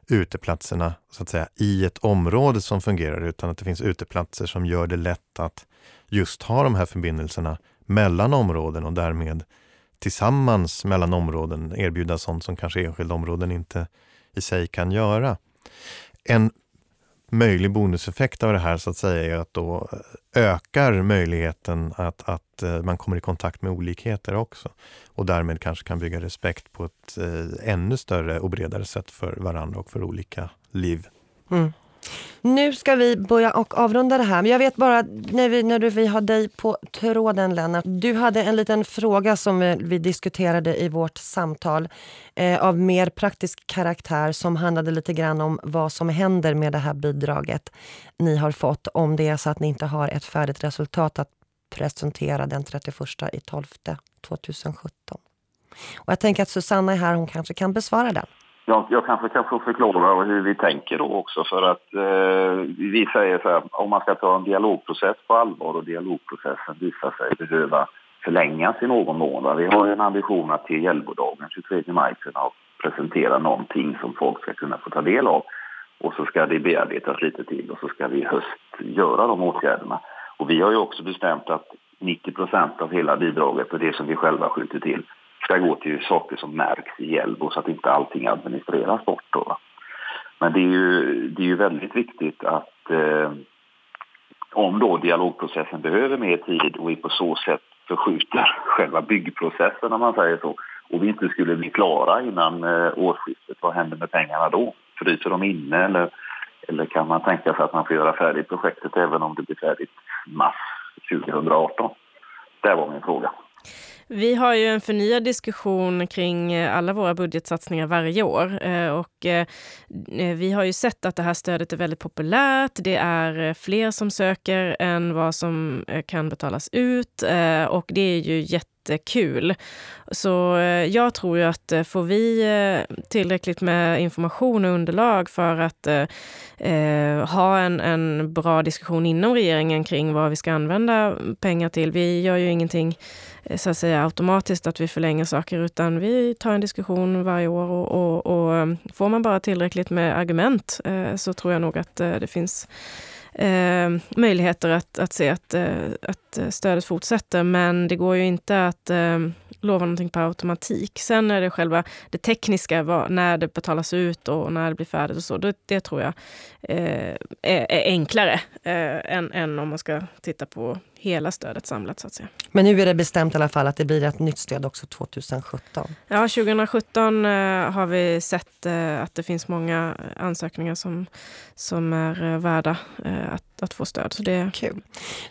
uteplatserna så att säga, i ett område som fungerar utan att det finns uteplatser som gör det lätt att just ha de här förbindelserna mellan områden och därmed tillsammans mellan områden erbjuda sånt som kanske enskilda områden inte i sig kan göra. En möjlig bonuseffekt av det här så att säga är att då ökar möjligheten att, att eh, man kommer i kontakt med olikheter också och därmed kanske kan bygga respekt på ett eh, ännu större och bredare sätt för varandra och för olika liv. Mm. Nu ska vi börja och avrunda det här. Men jag vet bara, när vi, när vi har dig på tråden Lennart. Du hade en liten fråga som vi, vi diskuterade i vårt samtal eh, av mer praktisk karaktär som handlade lite grann om vad som händer med det här bidraget ni har fått om det är så att ni inte har ett färdigt resultat att presentera den 31 i 12 2017. Och jag tänker att Susanna är här, hon kanske kan besvara den. Jag, jag kanske kan få förklara hur vi tänker då också för att eh, vi säger så här, om man ska ta en dialogprocess på allvar och dialogprocessen visar sig behöva förlängas i någon mån. Vi har en ambition att till Hjällbodagen 23 maj kunna presentera någonting som folk ska kunna få ta del av. Och så ska det bearbetas lite till och så ska vi i höst göra de åtgärderna. Och vi har ju också bestämt att 90 procent av hela bidraget och det som vi själva skjuter till ska gå till saker som märks i Hjällbo så att inte allting administreras bort. Då. Men det är ju, det är ju väldigt viktigt att eh, om då dialogprocessen behöver mer tid och vi på så sätt förskjuter [laughs] själva byggprocessen om man säger så och vi inte skulle bli klara innan eh, årsskiftet, vad händer med pengarna då? Fryser de inne eller, eller kan man tänka sig att man får göra färdigt projektet även om det blir färdigt mars 2018? Det var min fråga. Vi har ju en förnyad diskussion kring eh, alla våra budgetsatsningar varje år eh, och eh, vi har ju sett att det här stödet är väldigt populärt. Det är fler som söker än vad som kan betalas ut och det är ju jätte jättekul. Så eh, jag tror ju att eh, får vi eh, tillräckligt med information och underlag för att eh, ha en, en bra diskussion inom regeringen kring vad vi ska använda pengar till. Vi gör ju ingenting så att säga automatiskt att vi förlänger saker utan vi tar en diskussion varje år och, och, och får man bara tillräckligt med argument eh, så tror jag nog att eh, det finns eh, möjligheter att, att se att, eh, att stödet fortsätter. Men det går ju inte att eh, lova någonting på automatik. Sen är det själva det tekniska, vad, när det betalas ut och när det blir färdigt och så. Det, det tror jag eh, är, är, enklare eh, än, än om man ska titta på hela stödet samlat så att säga. Men nu är det bestämt i alla fall att det blir ett nytt stöd också 2017? Ja, 2017 eh, har vi sett eh, att det finns många ansökningar som, som är eh, värda eh, att, att få stöd. Så det... Kul.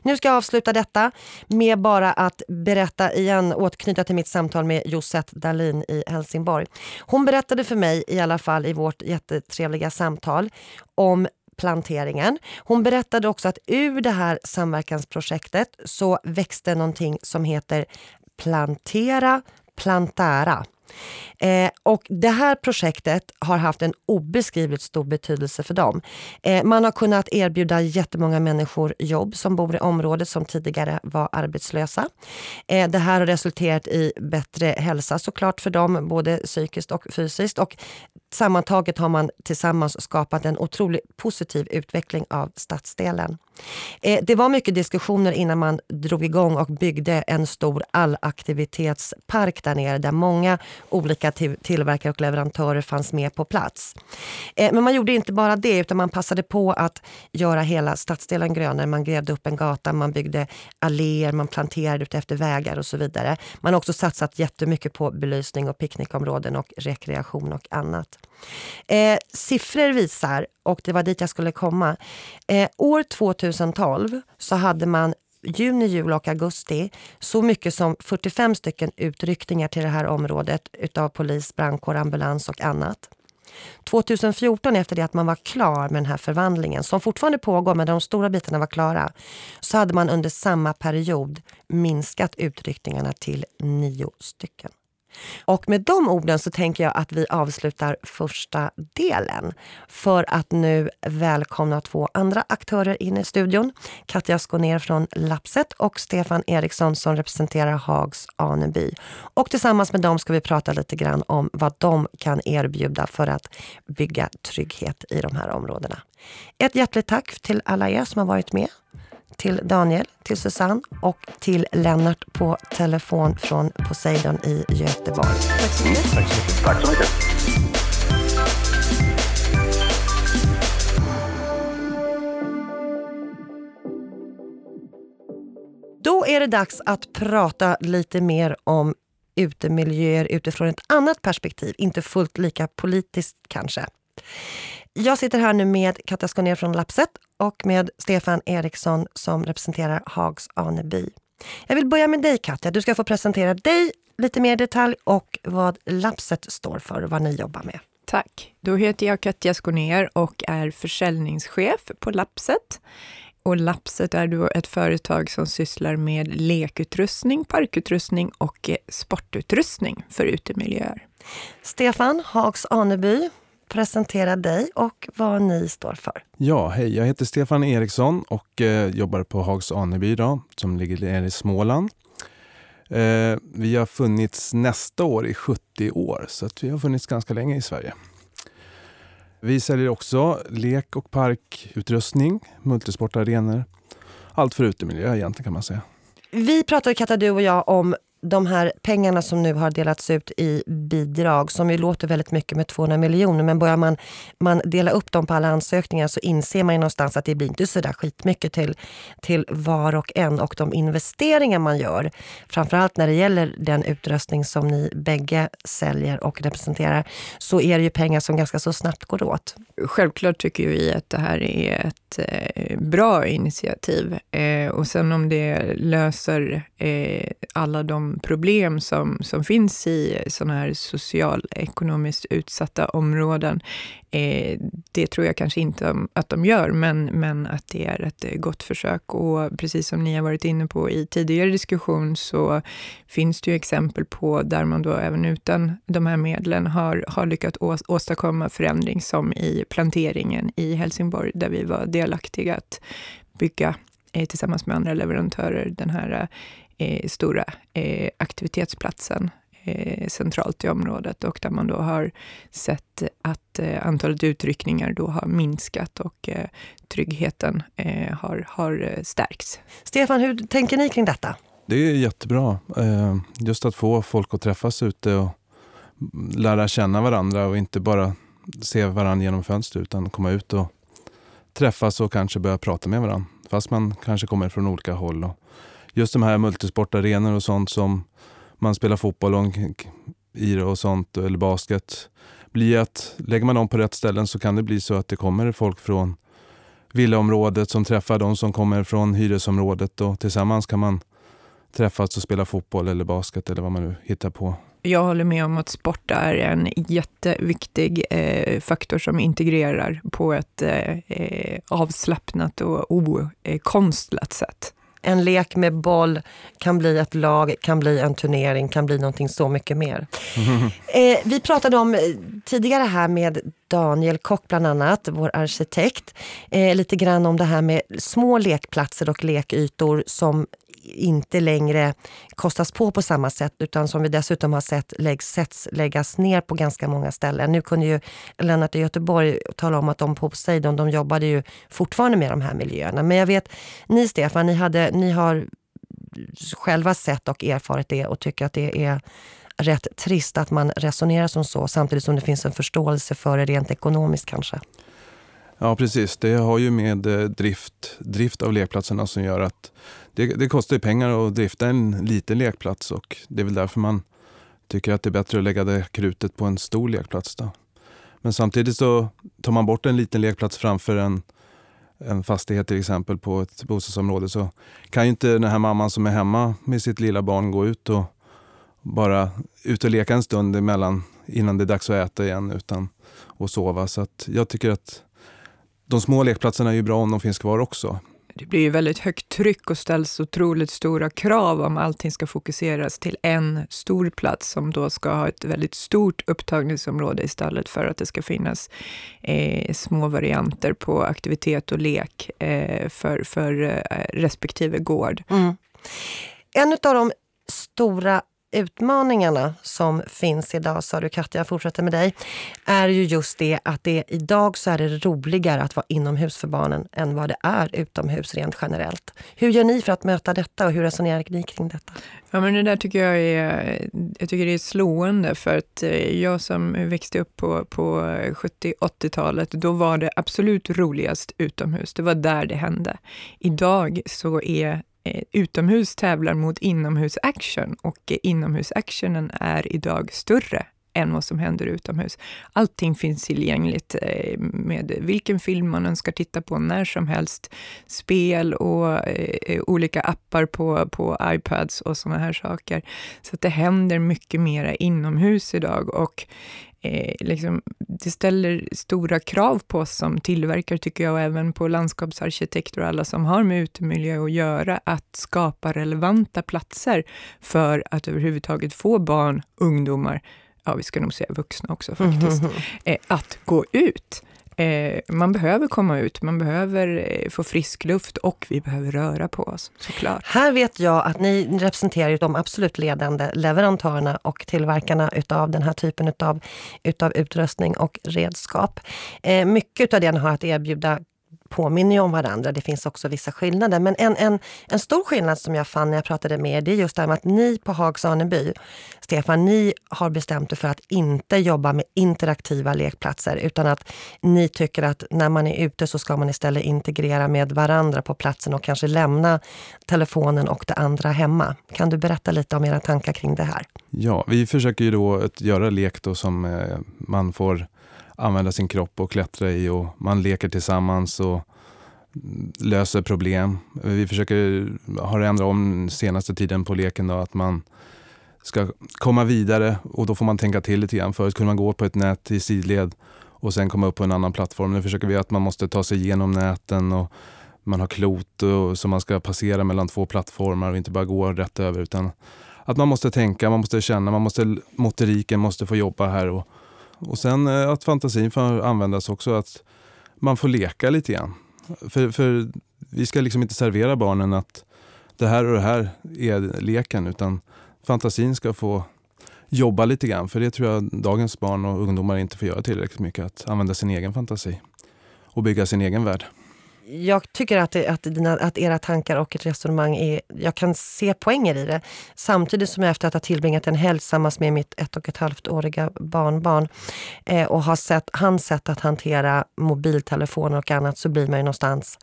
Nu ska jag avsluta detta med bara att berätta igen, återknyta till mitt samtal med Josette Dalin i Helsingborg. Hon berättade för mig, i alla fall i vårt jättetrevliga samtal, om planteringen. Hon berättade också att ur det här samverkansprojektet så växte någonting som heter Plantera Plantära. Eh, och det här projektet har haft en obeskrivligt stor betydelse för dem. Eh, man har kunnat erbjuda jättemånga människor jobb som bor i området som tidigare var arbetslösa. Eh, det här har resulterat i bättre hälsa såklart för dem, både psykiskt och fysiskt. Och sammantaget har man tillsammans skapat en otroligt positiv utveckling av stadsdelen. Eh, det var mycket diskussioner innan man drog igång och byggde en stor allaktivitetspark där nere där många olika tillverkare och leverantörer fanns med på plats. Eh, men man gjorde inte bara det utan man passade på att göra hela stadsdelen grönare. Man grävde upp en gata, man byggde alléer, man planterade ut efter vägar och så vidare. Man har också satsat jättemycket på belysning och picknickområden och rekreation och annat. Eh, siffror visar, och det var dit jag skulle komma, eh, år 2012 så hade man juni, juli och augusti så mycket som 45 stycken utryckningar till det här området utav polis, brandkår, ambulans och annat. 2014 efter det att man var klar med den här förvandlingen, som fortfarande pågår men de stora bitarna var klara, så hade man under samma period minskat utryckningarna till nio stycken. Och med de orden så tänker jag att vi avslutar första delen för att nu välkomna två andra aktörer in i studion. Katja Skåner från Lapset och Stefan Eriksson som representerar Hags Aneby. Och tillsammans med dem ska vi prata lite grann om vad de kan erbjuda för att bygga trygghet i de här områdena. Ett hjärtligt tack till alla er som har varit med till Daniel, till Susanne och till Lennart på telefon från Poseidon i Göteborg. Tack så mycket. Tack så mycket. Tack så mycket. Då är det dags att prata lite mer om utemiljöer utifrån ett annat perspektiv, inte fullt lika politiskt kanske. Jag sitter här nu med Katja Skånér från Lapset och med Stefan Eriksson som representerar Hags Aneby. Jag vill börja med dig Katja. Du ska få presentera dig lite mer i detalj och vad Lapset står för och vad ni jobbar med. Tack. Då heter jag Katja Skånér och är försäljningschef på Lapset. Och Lapset är då ett företag som sysslar med lekutrustning, parkutrustning och sportutrustning för utemiljöer. Stefan Hags Aneby, presentera dig och vad ni står för. Ja, hej. Jag heter Stefan Eriksson och eh, jobbar på Hags Aneby idag, som ligger i Småland. Eh, vi har funnits nästa år i 70 år, så att vi har funnits ganska länge i Sverige. Vi säljer också lek och parkutrustning, multisportarenor. Allt för utemiljö egentligen kan man säga. Vi pratade, Katta, du och jag, om de här pengarna som nu har delats ut i bidrag, som ju låter väldigt mycket med 200 miljoner, men börjar man, man dela upp dem på alla ansökningar så inser man ju någonstans att det blir inte så där skitmycket till, till var och en och de investeringar man gör. Framförallt när det gäller den utrustning som ni bägge säljer och representerar, så är det ju pengar som ganska så snabbt går åt. Självklart tycker vi att det här är ett eh, bra initiativ. Eh, och sen om det löser eh, alla de problem som, som finns i sådana här socialekonomiskt utsatta områden. Eh, det tror jag kanske inte att de gör, men, men att det är ett gott försök. Och precis som ni har varit inne på i tidigare diskussion så finns det ju exempel på där man då även utan de här medlen har, har lyckats åstadkomma förändring, som i planteringen i Helsingborg, där vi var delaktiga att bygga eh, tillsammans med andra leverantörer den här eh, stora eh, aktivitetsplatsen eh, centralt i området och där man då har sett att eh, antalet utryckningar då har minskat och eh, tryggheten eh, har, har stärkts. Stefan, hur tänker ni kring detta? Det är jättebra. Just att få folk att träffas ute och lära känna varandra och inte bara se varandra genom fönster utan komma ut och träffas och kanske börja prata med varandra. Fast man kanske kommer från olika håll. Och just de här multisportarenor och sånt som man spelar fotboll och, i och sånt, eller basket, blir att lägger man dem på rätt ställen så kan det bli så att det kommer folk från villaområdet som träffar de som kommer från hyresområdet och tillsammans kan man träffas och spela fotboll eller basket eller vad man nu hittar på. Jag håller med om att sport är en jätteviktig eh, faktor som integrerar på ett eh, eh avslappnat och okonstlat sätt en lek med boll kan bli ett lag, kan bli en turnering, kan bli någonting så mycket mer. [laughs] Eh, vi pratade om eh, tidigare här med Daniel Kock bland annat, vår arkitekt, eh, lite grann om det här med små lekplatser och lekytor som inte längre kostas på på samma sätt utan som vi dessutom har sett läggs, sätts läggas ner på ganska många ställen. Nu kunde ju Lennart i Göteborg tala om att de på Poseidon de jobbade ju fortfarande med de här miljöerna. Men jag vet, ni Stefan, ni, hade, ni har själva sett och erfarit det och tycker att det är rätt trist att man resonerar som så samtidigt som det finns en förståelse för det rent ekonomiskt kanske. Ja precis, det har ju med eh, drift, drift av lekplatserna som gör att det, det kostar pengar att drifta en liten lekplats och det är väl därför man tycker att det är bättre att lägga det krutet på en stor lekplats. Då. Men samtidigt så tar man bort en liten lekplats framför en, en fastighet till exempel på ett bostadsområde så kan ju inte den här mamman som är hemma med sitt lilla barn gå ut och bara ut och leka en stund emellan innan det är dags att äta igen utan och sova. Så att jag tycker att de små lekplatserna är ju bra om de finns kvar också. Det blir ju väldigt högt tryck och ställs otroligt stora krav om allting ska fokuseras till en stor plats som då ska ha ett väldigt stort upptagningsområde istället för att det ska finnas eh, små varianter på aktivitet och lek eh, för, för eh, respektive gård. Mm. En av de stora utmaningarna som finns idag, sa du Katja, jag fortsätter med dig, är ju just det att det idag så är det roligare att vara inomhus för barnen än vad det är utomhus rent generellt. Hur gör ni för att möta detta och hur resonerar ni kring detta? Ja, men det där tycker jag är, jag tycker det är slående för att eh, jag som växte upp på, på 70-80-talet, då var det absolut roligast utomhus. Det var där det hände. Idag så är Eh, utomhus tävlar mot inomhusaction och eh, inomhusactionen är idag större än vad som händer utomhus. Allting finns tillgängligt eh, med vilken film man önskar titta på när som helst. Spel och eh, eh olika appar på, på iPads och sådana här saker. Så att det händer mycket mera inomhus idag och eh, liksom, det ställer stora krav på oss som tillverkare, tycker jag, och även på landskapsarkitekter och alla som har med utemiljö att göra, att skapa relevanta platser för att överhuvudtaget få barn, ungdomar, ja, vi ska nog säga vuxna också faktiskt, mm eh, att gå ut. Eh, man behöver komma ut, man behöver eh, få frisk luft och vi behöver röra på oss, såklart. Här vet jag att ni representerar de absolut ledande leverantörerna och tillverkarna utav den här typen utav, utav utrustning och redskap. Eh, mycket av det ni har att erbjuda påminner ju om varandra. Det finns också vissa skillnader. Men en, en, en stor skillnad som jag fann när jag pratade med er, det är just det här med att ni på Hags Aneby, Stefan, ni har bestämt er för att inte jobba med interaktiva lekplatser, utan att ni tycker att när man är ute så ska man istället integrera med varandra på platsen och kanske lämna telefonen och det andra hemma. Kan du berätta lite om era tankar kring det här? Ja, vi försöker ju då att göra lek då som eh, man får använda sin kropp och klättra i och man leker tillsammans och löser problem. Vi försöker, har ändrat om senaste tiden på leken då, att man ska komma vidare och då får man tänka till lite grann. Förut kunde man gå på ett nät i sidled och sen komma upp på en annan plattform. Nu försöker vi att man måste ta sig igenom näten och man har klot och, som man ska passera mellan två plattformar och inte bara gå rätt över utan att man måste tänka, man måste känna, man måste, motoriken måste få jobba här och och sen eh, att fantasin får användas också, att man får leka lite grann. För, för vi ska liksom inte servera barnen att det här och det här är leken, utan fantasin ska få jobba lite grann. För det tror jag dagens barn och ungdomar inte får göra tillräckligt mycket, att använda sin egen fantasi och bygga sin egen värld jag tycker att, att, dina, att era tankar och ett resonemang är... Jag kan se poänger i det. Samtidigt som jag efter att ha tillbringat en helg tillsammans med mitt ett och ett halvt åriga barnbarn eh, och har sett hans sätt att hantera mobiltelefoner och annat så blir man ju någonstans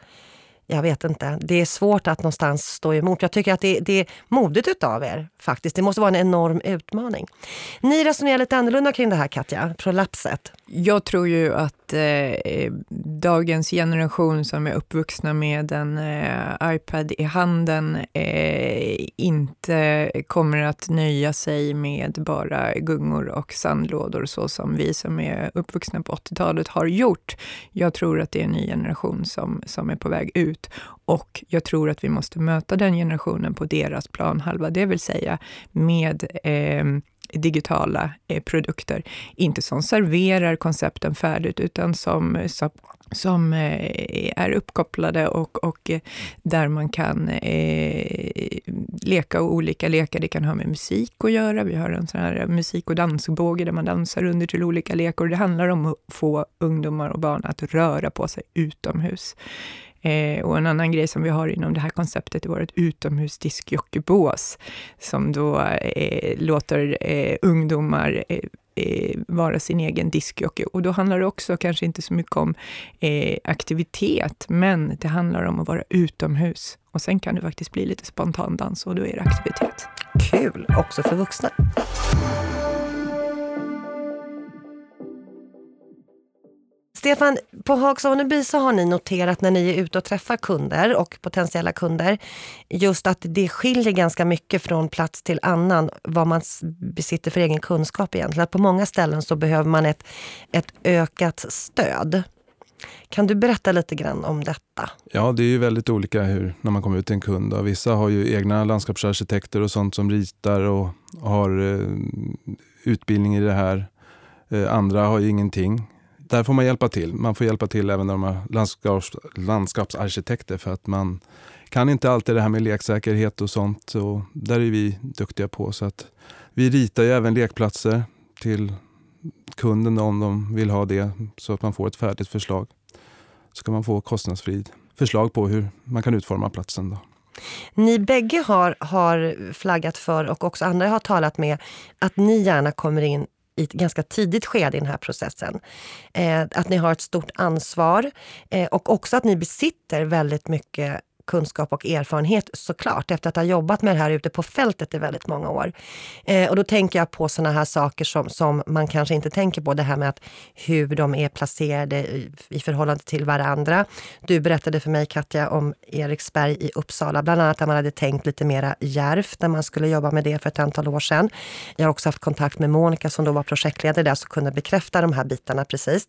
jag vet inte. Det är svårt att någonstans stå emot. Jag tycker att det, det är modigt utav er faktiskt. Det måste vara en enorm utmaning. Ni resonerar lite annorlunda kring det här Katja, prolapset. Jag tror ju att Eh, eh, dagens generation som är uppvuxna med en eh, iPad i handen eh, inte kommer att nöja sig med bara gungor och sandlådor så som vi som är uppvuxna på 80-talet har gjort. Jag tror att det är en ny generation som, som är på väg ut och jag tror att vi måste möta den generationen på deras planhalva, det vill säga med eh, digitala eh, produkter. Inte som serverar koncepten färdigt, utan som, eh, som, som eh, är uppkopplade och, och eh, där man kan eh, leka olika lekar. Det kan ha med musik att göra. Vi har en sån här musik och dansbåge där man dansar under till olika lekar. Det handlar om att få ungdomar och barn att röra på sig utomhus. Eh, och en annan grej som vi har inom det här konceptet är vårt utomhusdiskjockeybås, som då eh, låter eh, ungdomar eh, eh, vara sin egen diskjockey. Och då handlar det också kanske inte så mycket om eh, aktivitet, men det handlar om att vara utomhus. Och sen kan det faktiskt bli lite spontandans och då är det aktivitet. Kul, också för vuxna. Stefan, på Hags Aneby så har ni noterat när ni är ute och träffar kunder och potentiella kunder just att det skiljer ganska mycket från plats till annan vad man besitter för egen kunskap egentligen. Att på många ställen så behöver man ett, ett ökat stöd. Kan du berätta lite grann om detta? Ja, det är ju väldigt olika hur, när man kommer ut till en kund. Vissa har ju egna landskapsarkitekter och sånt som ritar och har eh, utbildning i det här. Eh, andra har ju ingenting där får man hjälpa till. Man får hjälpa till även när man landskaps, landskapsarkitekter för att man kan inte alltid det här med leksäkerhet och sånt. Och där är vi duktiga på. Så att vi ritar ju även lekplatser till kunden om de vill ha det så att man får ett färdigt förslag. Så kan man få kostnadsfritt förslag på hur man kan utforma platsen. Då. Ni bägge har, har flaggat för och också andra har talat med att ni gärna kommer in i ett ganska tidigt skede i den här processen. Eh, att ni har ett stort ansvar eh, och också att ni besitter väldigt mycket kunskap och erfarenhet såklart, efter att ha jobbat med det här ute på fältet i väldigt många år. Eh, och då tänker jag på såna här saker som, som man kanske inte tänker på, det här med att hur de är placerade i, i förhållande till varandra. Du berättade för mig Katja om Eriksberg i Uppsala, bland annat där man hade tänkt lite mera järvt när man skulle jobba med det för ett antal år sedan. Jag har också haft kontakt med Monica som då var projektledare där, som kunde bekräfta de här bitarna precis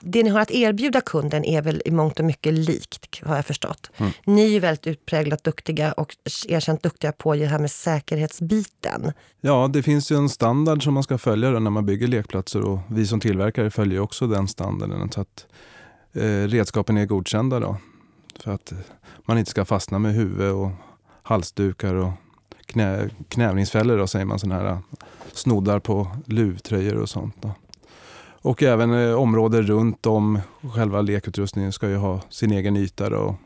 det ni har att erbjuda kunden är väl i mångt och mycket likt, har jag förstått. Mm. Ni är väldigt utpräglat duktiga och erkänt duktiga på det här med säkerhetsbiten. Ja, det finns ju en standard som man ska följa när man bygger lekplatser och vi som tillverkare följer också den standarden. Så att eh, redskapen är godkända. Då, för att man inte ska fastna med huvud och halsdukar och knä, knävningsfällor, då, säger man, sådana här eh, snoddar på luvtröjor och sånt. Då. Och även eh, områden runt om själva lekutrustningen ska ju ha sin egen yta. Då.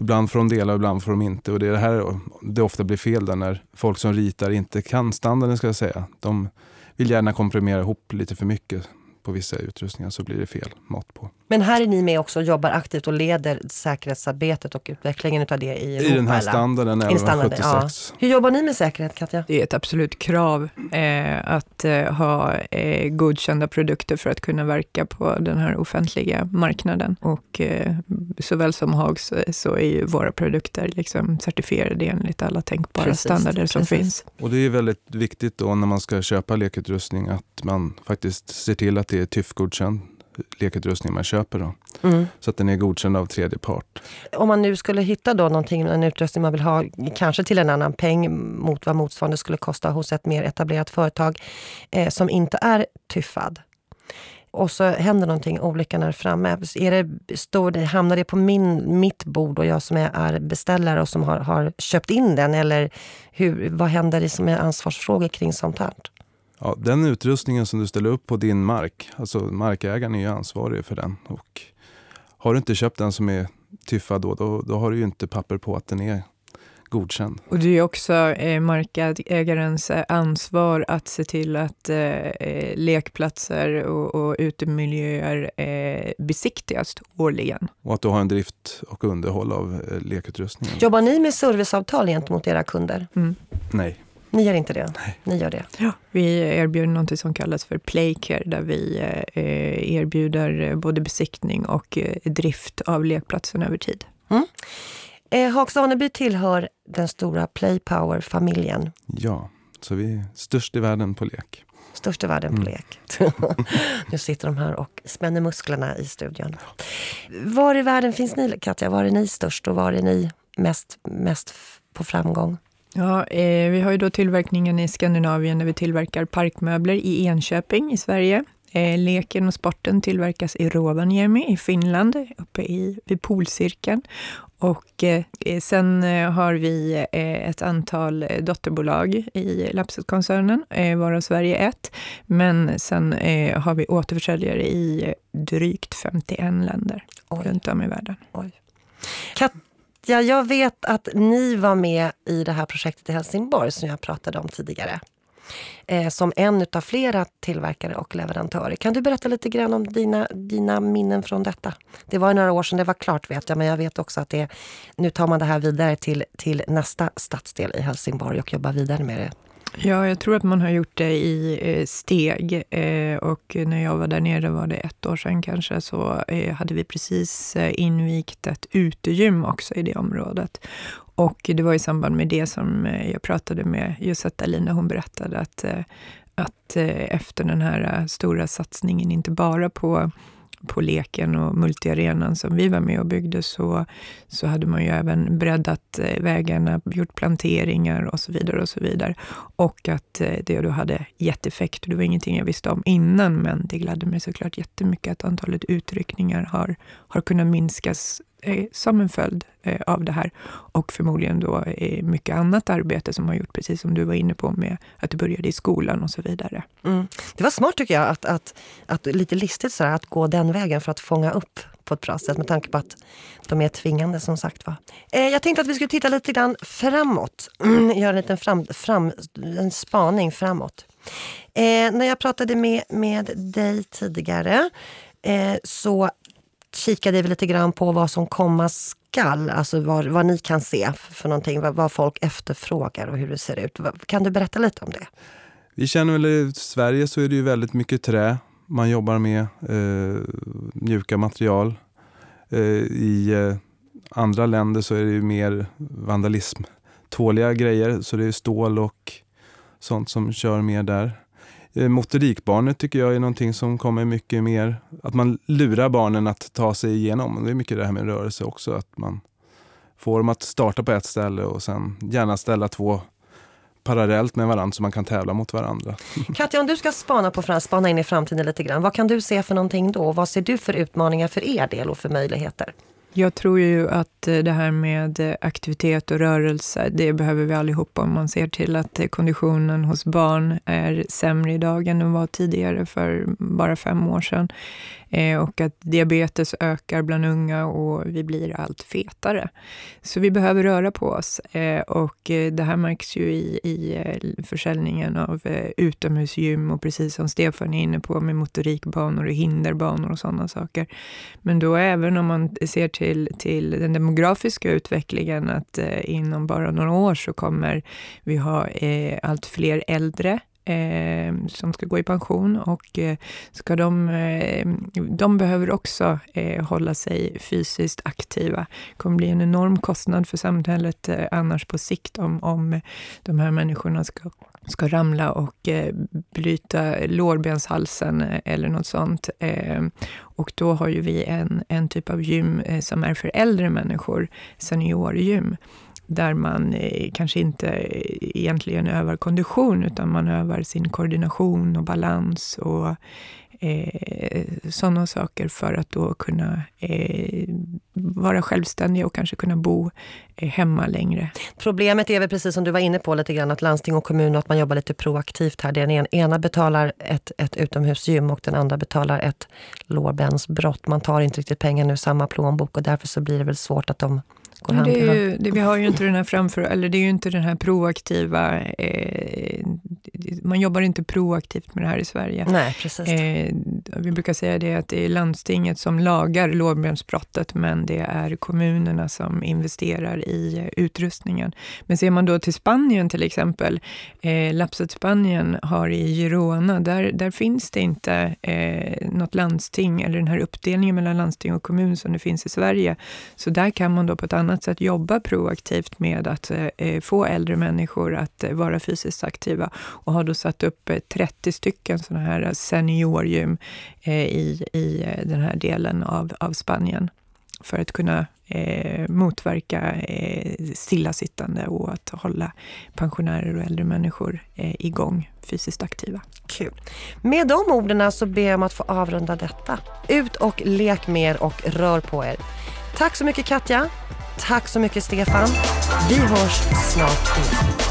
Ibland får de dela, ibland får de inte. Och det är det här det ofta blir fel där när folk som ritar inte kan standarden ska jag säga. De vill gärna komprimera ihop lite för mycket på vissa utrustningar så blir det fel mått på. Men här är ni med också och jobbar aktivt och leder säkerhetsarbetet och utvecklingen av det i Europa? I den här standarden, I standarden 76. Ja. Hur jobbar ni med säkerhet, Katja? Det är ett absolut krav eh, att eh, ha eh, godkända produkter för att kunna verka på den här offentliga marknaden. Och eh, såväl som Hags så är ju våra produkter liksom certifierade enligt alla tänkbara precis, standarder som precis. finns. Och det är väldigt viktigt då när man ska köpa lekutrustning att man faktiskt ser till att det är TÜV-godkänd lekutrustning man köper. Då. Mm. Så att den är godkänd av tredje part. Om man nu skulle hitta då någonting, en utrustning man vill ha, kanske till en annan peng mot vad motsvarande skulle kosta hos ett mer etablerat företag eh, som inte är tyffad. Och så händer någonting, olyckan är framme. Är det, står det, hamnar det på min, mitt bord och jag som är, beställare och som har, har köpt in den? Eller hur, vad händer det som är ansvarsfrågor kring sånt här? Ja, den utrustningen som du ställer upp på din mark, alltså markägaren är ju ansvarig för den. Och har du inte köpt den som är tyffad då, då, då har du ju inte papper på att den är godkänd. Och det är också eh, markägarens eh, ansvar att se till att eh, eh, lekplatser och, och utemiljöer eh, besiktigas årligen. Och att du har en drift och underhåll av eh, lekutrustningen. Jobbar ni med serviceavtal gentemot era kunder? Mm. Nej. Ni gör inte det? Nej. Ni gör det? Ja, vi erbjuder något som kallas för Playcare där vi eh, erbjuder både besiktning och eh, drift av lekplatsen över tid. Mm. Eh, Hagsaneby tillhör den stora Playpower-familjen. Ja, så vi är störst i världen på lek. Störst i världen på mm. lek. [laughs] nu sitter de här och spänner musklerna i studion. Var i världen finns ni, Katja? Var är ni störst och var är ni mest, mest på framgång? Ja, eh, vi har ju då tillverkningen i Skandinavien där vi tillverkar parkmöbler i Enköping i Sverige. Eh, leken och sporten tillverkas i Rovaniemi i Finland, uppe i, vid polcirkeln. Och eh, sen eh, har vi eh, ett antal dotterbolag i Lapset-koncernen, eh, varav Sverige är ett. Men sen eh, har vi återförsäljare i drygt 51 länder Oj. runt om i världen. Oj. Katja, jag vet att ni var med i det här projektet i Helsingborg som jag pratade om tidigare. Eh, som en av flera tillverkare och leverantörer. Kan du berätta lite grann om dina, dina minnen från detta? Det var några år sedan det var klart vet jag, men jag vet också att det, nu tar man det här vidare till, till nästa stadsdel i Helsingborg och jobbar vidare med det. Ja, jag tror att man har gjort det i eh, steg. Eh, och när jag var där nere var det ett år sedan kanske, så eh, hade vi precis invigt ett utegym också i det området. Och det var i samband med det som jag pratade med Josette Dahlin hon berättade att, att efter den här stora satsningen, inte bara på på leken och multiarenan som vi var med och byggde så, så hade man ju även breddat eh, vägarna, gjort planteringar och så vidare. Och så vidare. Och att eh, det då hade gett effekt. Det var ingenting jag visste om innan, men det gladde mig såklart jättemycket att antalet utryckningar har, har kunnat minskas eh, som en följd eh, av det här. Och förmodligen då eh, mycket annat arbete som har gjort, precis som du var inne på, med att du började i skolan och så vidare. Mm. Det var smart tycker jag, att, att, att lite listigt sådär, att gå den vägen för att fånga upp på ett bra sätt med tanke på att de är tvingande som sagt var. Eh, jag tänkte att vi skulle titta lite grann framåt. [clears throat] Göra en liten fram, fram, en spaning framåt. Eh, när jag pratade med, med dig tidigare eh, så kikade vi lite grann på vad som komma skall, alltså vad, vad ni kan se för någonting, vad, vad, folk efterfrågar och hur det ser ut. Kan du berätta lite om det? Vi känner väl i Sverige så är det ju väldigt mycket trä man jobbar med, eh, mjuka material. Eh, I eh, andra länder så är det ju mer vandalism, tåliga grejer, så det är stål och sånt som kör mer där. Eh, Motorikbarnet tycker jag är någonting som kommer mycket mer, att man lurar barnen att ta sig igenom. Det är mycket det här med rörelse också, att man får dem att starta på ett ställe och sen gärna ställa två parallellt med varandra så man kan tävla mot varandra. [laughs] Katja, om du ska spana, på, spana in i framtiden lite grann, vad kan du se för någonting då? Vad ser du för utmaningar för er del och för möjligheter? Jag tror ju att eh, det här med eh, aktivitet och rörelse, det behöver vi allihopa om man ser till att eh, konditionen hos barn är sämre idag än den var tidigare för bara fem år sedan. Eh, och att diabetes ökar bland unga och vi blir allt fetare. Så vi behöver röra på oss eh, och eh, det här märks ju i, i eh, försäljningen av eh, utomhusgym och precis som Stefan är inne på med motorikbanor och hinderbanor och sådana saker. Men då även om man ser till, till den demografiska utvecklingen att inom bara några år så kommer vi ha allt fler äldre eh, som ska gå i pension och eh, ska de, eh, de behöver också eh, hålla sig fysiskt aktiva. Det kommer bli en enorm kostnad för samhället eh, annars på sikt om, om de här människorna ska ska ramla och eh, bryta lårbenshalsen eh, eller något sånt. Eh, och då har ju vi en, en typ av gym eh, som är för äldre människor, seniorgym där man eh, kanske inte eh, egentligen övar kondition utan man övar sin koordination och balans och eh, sådana saker för att då kunna eh, vara självständiga och kanske kunna bo eh, hemma längre. Problemet är väl precis som du var inne på lite grann att landsting och kommun och att man jobbar lite proaktivt här. Den ena betalar ett, ett utomhusgym och den andra betalar ett lårbensbrott. Man tar inte riktigt pengar nu samma plånbok och därför så blir det väl svårt att de går hand i hand. Det, vi har ju inte den här framför, eller det är ju inte den här proaktiva, eh, man jobbar inte proaktivt med det här i Sverige. Nej, precis. Eh, vi brukar säga det att det är landstinget som lagar lårbensbrottet, men det är kommunerna som investerar i utrustningen. Men ser man då till Spanien till exempel, eh, Lapset Spanien har i Girona, där, där finns det inte eh, något landsting, eller den här uppdelningen mellan landsting och kommun som det finns i Sverige. Så där kan man då på ett annat annat sätt jobba proaktivt med att eh, eh, få äldre människor att eh, vara fysiskt aktiva och har då satt upp eh, 30 stycken sådana här seniorgym eh, i, i den här delen av, av Spanien för att kunna eh, motverka eh, stillasittande och att hålla pensionärer och äldre människor eh, igång, fysiskt aktiva. Kul. Med de orden så ber jag om att få avrunda detta. Ut och lek mer och rör på er. Tack så mycket Katja. Tack så mycket Stefan. Vi hörs snart igen.